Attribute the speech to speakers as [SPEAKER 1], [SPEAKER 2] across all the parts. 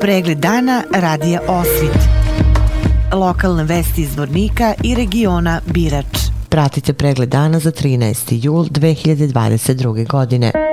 [SPEAKER 1] Pregled dana radija Osvit. Lokalne vesti iz Vornika i regiona Birač. Pratite pregled dana za 13. jul 2022. godine.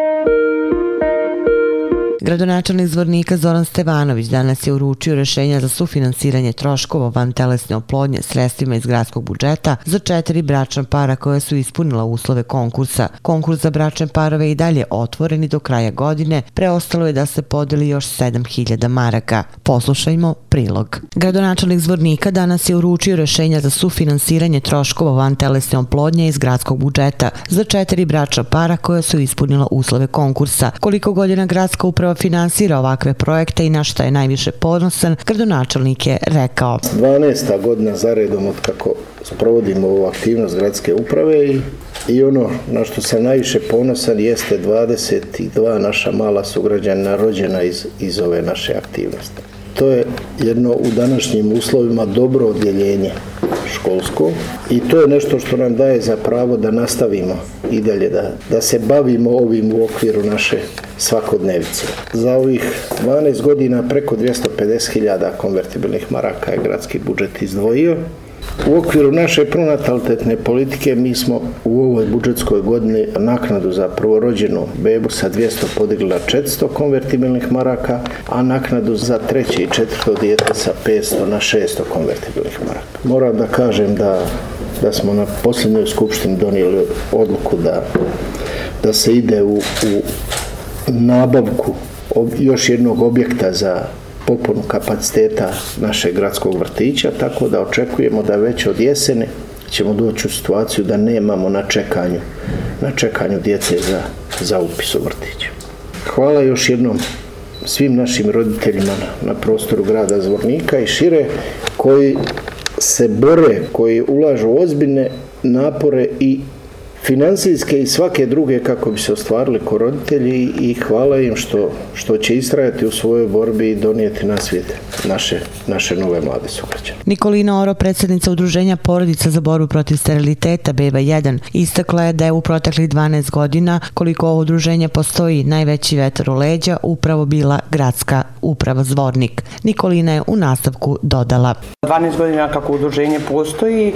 [SPEAKER 1] Gradonačelnik zvornika Zoran Stevanović danas je uručio rešenja za sufinansiranje troškova van telesne oplodnje sredstvima iz gradskog budžeta za četiri bračna para koja su ispunila uslove konkursa. Konkurs za bračne parove i dalje otvoren i do kraja godine, preostalo je da se podeli još 7000 maraka. Poslušajmo prilog. Gradonačelnik zvornika danas je uručio rešenja za sufinansiranje troškova van telesne oplodnje iz gradskog budžeta za četiri bračna para koja su ispunila uslove konkursa. Koliko godina gradska uprava finansira ovakve projekte i na što je najviše ponosan, gradonačelnik je rekao.
[SPEAKER 2] 12. godina za redom od kako sprovodimo ovu aktivnost gradske uprave i, i ono na što sam najviše ponosan jeste 22 naša mala sugrađana rođena iz, iz ove naše aktivnosti. To je jedno u današnjim uslovima dobro odjeljenje školsko i to je nešto što nam daje za pravo da nastavimo i dalje da, da se bavimo ovim u okviru naše svakodnevice. Za ovih 12 godina preko 250.000 konvertibilnih maraka je gradski budžet izdvojio U okviru naše pronatalitetne politike mi smo u ovoj budžetskoj godini naknadu za prvorođenu bebu sa 200 podigli na 400 konvertibilnih maraka, a naknadu za treće i četvrto dijete sa 500 na 600 konvertibilnih maraka. Moram da kažem da, da smo na posljednjoj skupštini donijeli odluku da, da se ide u, u nabavku još jednog objekta za popunu kapaciteta našeg gradskog vrtića, tako da očekujemo da već od jesene ćemo doći u situaciju da nemamo na čekanju, na čekanju djece za, za upis u vrtiću. Hvala još jednom svim našim roditeljima na, na prostoru grada Zvornika i šire koji se bore, koji ulažu ozbiljne napore i financijske i svake druge kako bi se ostvarili ko roditelji i hvala im što, što će istrajati u svojoj borbi i donijeti na svijet naše, naše nove mlade sugrađane.
[SPEAKER 1] Nikolina Oro, predsjednica Udruženja porodica za borbu protiv steriliteta Beba 1, istakla je da je u proteklih 12 godina koliko ovo udruženje postoji najveći vetar u leđa upravo bila gradska uprava Zvornik. Nikolina je u nastavku dodala.
[SPEAKER 3] 12 godina kako udruženje postoji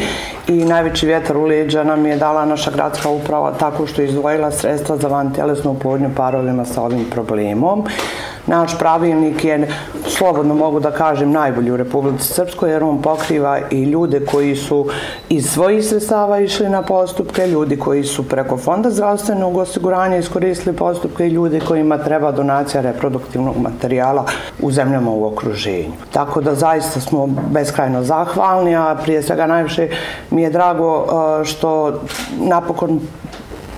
[SPEAKER 3] i najveći vjetar u leđa nam je dala naša gradska Hrvatska uprava tako što je izdvojila sredstva za van telesnu plodnju parovima sa ovim problemom. Naš pravilnik je, slobodno mogu da kažem, najbolji u Republici Srpskoj jer on pokriva i ljude koji su iz svojih sredstava išli na postupke, ljudi koji su preko Fonda zdravstvenog osiguranja iskoristili postupke i ljudi kojima treba donacija reproduktivnog materijala u zemljama u okruženju. Tako da zaista smo beskrajno zahvalni, a prije svega najviše mi je drago što napokon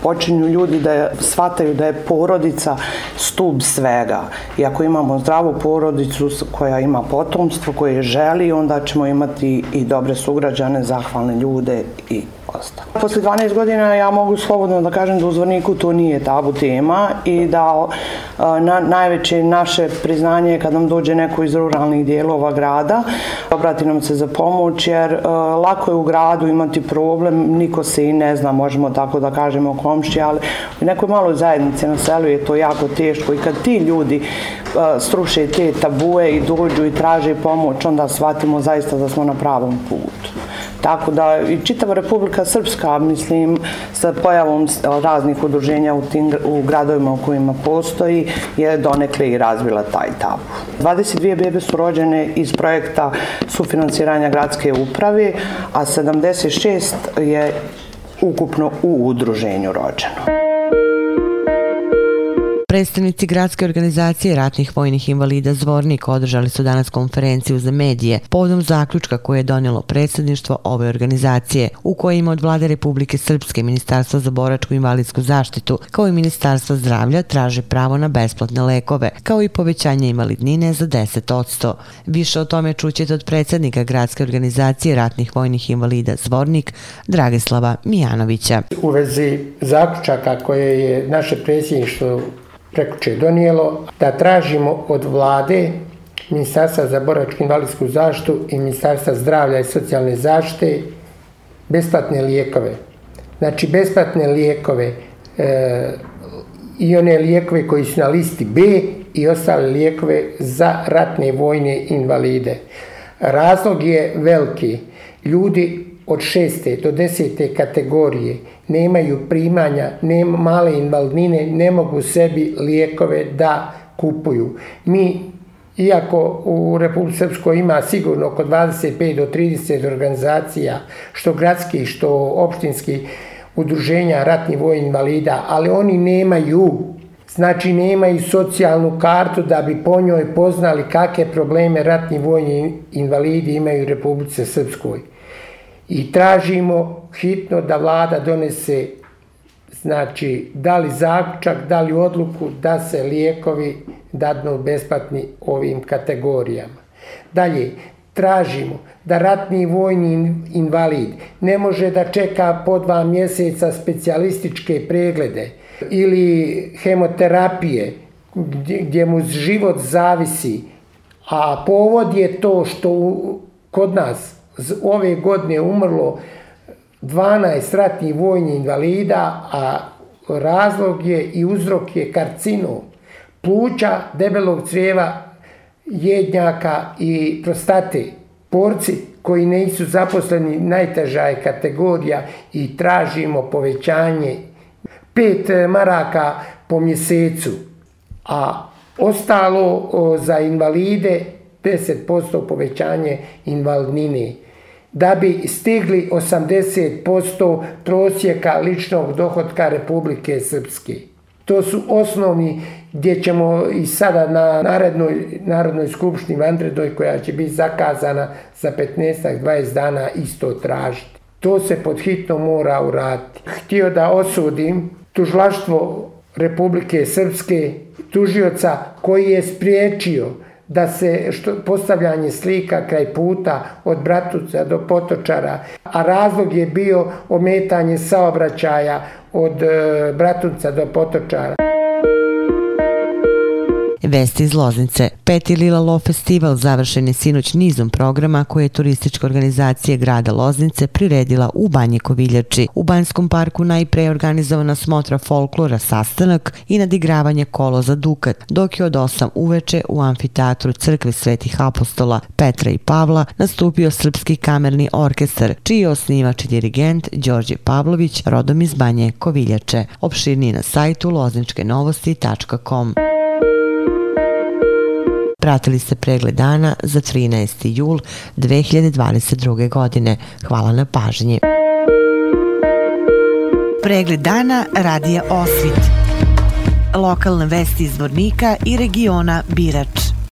[SPEAKER 3] počinju ljudi da shvataju da je porodica stub svega. I ako imamo zdravu porodicu koja ima potomstvo, koje želi, onda ćemo imati i dobre sugrađane, zahvalne ljude i. Posle 12 godina ja mogu slobodno da kažem da u Zvorniku to nije tabu tema i da na, najveće naše priznanje je kad nam dođe neko iz ruralnih dijelova grada, obrati nam se za pomoć jer lako je u gradu imati problem, niko se i ne zna, možemo tako da kažemo komšći, ali u nekoj maloj zajednici na selu je to jako teško i kad ti ljudi struše te tabue i dođu i traže pomoć, onda shvatimo zaista da smo na pravom putu. Tako da i čitava Republika Srpska, mislim, sa pojavom raznih udruženja u, tim, u gradovima u kojima postoji, je donekle i razvila taj tabu. 22 bebe su rođene iz projekta sufinansiranja gradske uprave, a 76 je ukupno u udruženju rođeno.
[SPEAKER 1] Predstavnici gradske organizacije ratnih vojnih invalida Zvornik održali su danas konferenciju za medije povodom zaključka koje je donijelo predsjedništvo ove organizacije u kojima od vlade Republike Srpske Ministarstva za boračku invalidsku zaštitu kao i Ministarstva zdravlja traže pravo na besplatne lekove kao i povećanje invalidnine za 10%. Više o tome čućete od predsjednika gradske organizacije ratnih vojnih invalida Zvornik Dragislava Mijanovića.
[SPEAKER 4] U vezi zaključaka koje je naše predsjedništvo prekuće donijelo da tražimo od vlade Ministarstva za boračku invalidsku zaštitu i Ministarstva zdravlja i socijalne zaštite besplatne lijekove. Znači, besplatne lijekove e, i one lijekove koji su na listi B i ostale lijekove za ratne vojne invalide. Razlog je veliki. Ljudi od šeste do desete kategorije nemaju primanja, nema male invalidnine, ne mogu sebi lijekove da kupuju. Mi, iako u Republike Srpskoj ima sigurno oko 25 do 30 organizacija, što gradski, što opštinski, udruženja ratnih vojnih invalida, ali oni nemaju Znači nemaju socijalnu kartu da bi po njoj poznali kakve probleme ratni vojni invalidi imaju u Republice Srpskoj. I tražimo hitno da vlada donese znači da li zaključak, da li odluku da se lijekovi dadnu besplatni ovim kategorijama. Dalje, tražimo da ratni vojni invalid ne može da čeka po dva mjeseca specijalističke preglede ili hemoterapije gdje, mu život zavisi, a povod je to što kod nas ove godine umrlo 12 ratnih vojnih invalida, a razlog je i uzrok je karcinom pluća, debelog crijeva, jednjaka i prostate. Porci koji nisu zaposleni najteža je kategorija i tražimo povećanje 5 eh, maraka po mjesecu, a ostalo za invalide 10% povećanje invalidnine da bi stigli 80% prosjeka ličnog dohodka Republike Srpske. To su osnovni gdje ćemo i sada na narednoj Narodnoj skupštini Vandredoj koja će biti zakazana za 15-20 dana isto tražiti. To se pod hitno mora uraditi. Htio da osudim tužlaštvo Republike Srpske, tužioca koji je spriječio da se što, postavljanje slika kraj puta od Bratuca do Potočara, a razlog je bio ometanje saobraćaja od e, Bratuca do Potočara.
[SPEAKER 1] Vesti iz Loznice. Peti Lila Lo festival završen je sinoć nizom programa koje je turistička organizacija grada Loznice priredila u Banje Koviljači. U Banjskom parku najpre je organizovana smotra folklora sastanak i nadigravanje kolo za Dukat, dok je od 8 uveče u amfiteatru Crkve Svetih apostola Petra i Pavla nastupio Srpski kamerni orkestar, čiji je osnivač i dirigent Đorđe Pavlović, rodom iz Banje Koviljače. Opširnije na sajtu lozničkenovosti.com. Pratili ste pregled dana za 13. jul 2022. godine. Hvala na pažnji. Pregled dana radija Osvit. Lokalne vesti iz Vornika i regiona Birač.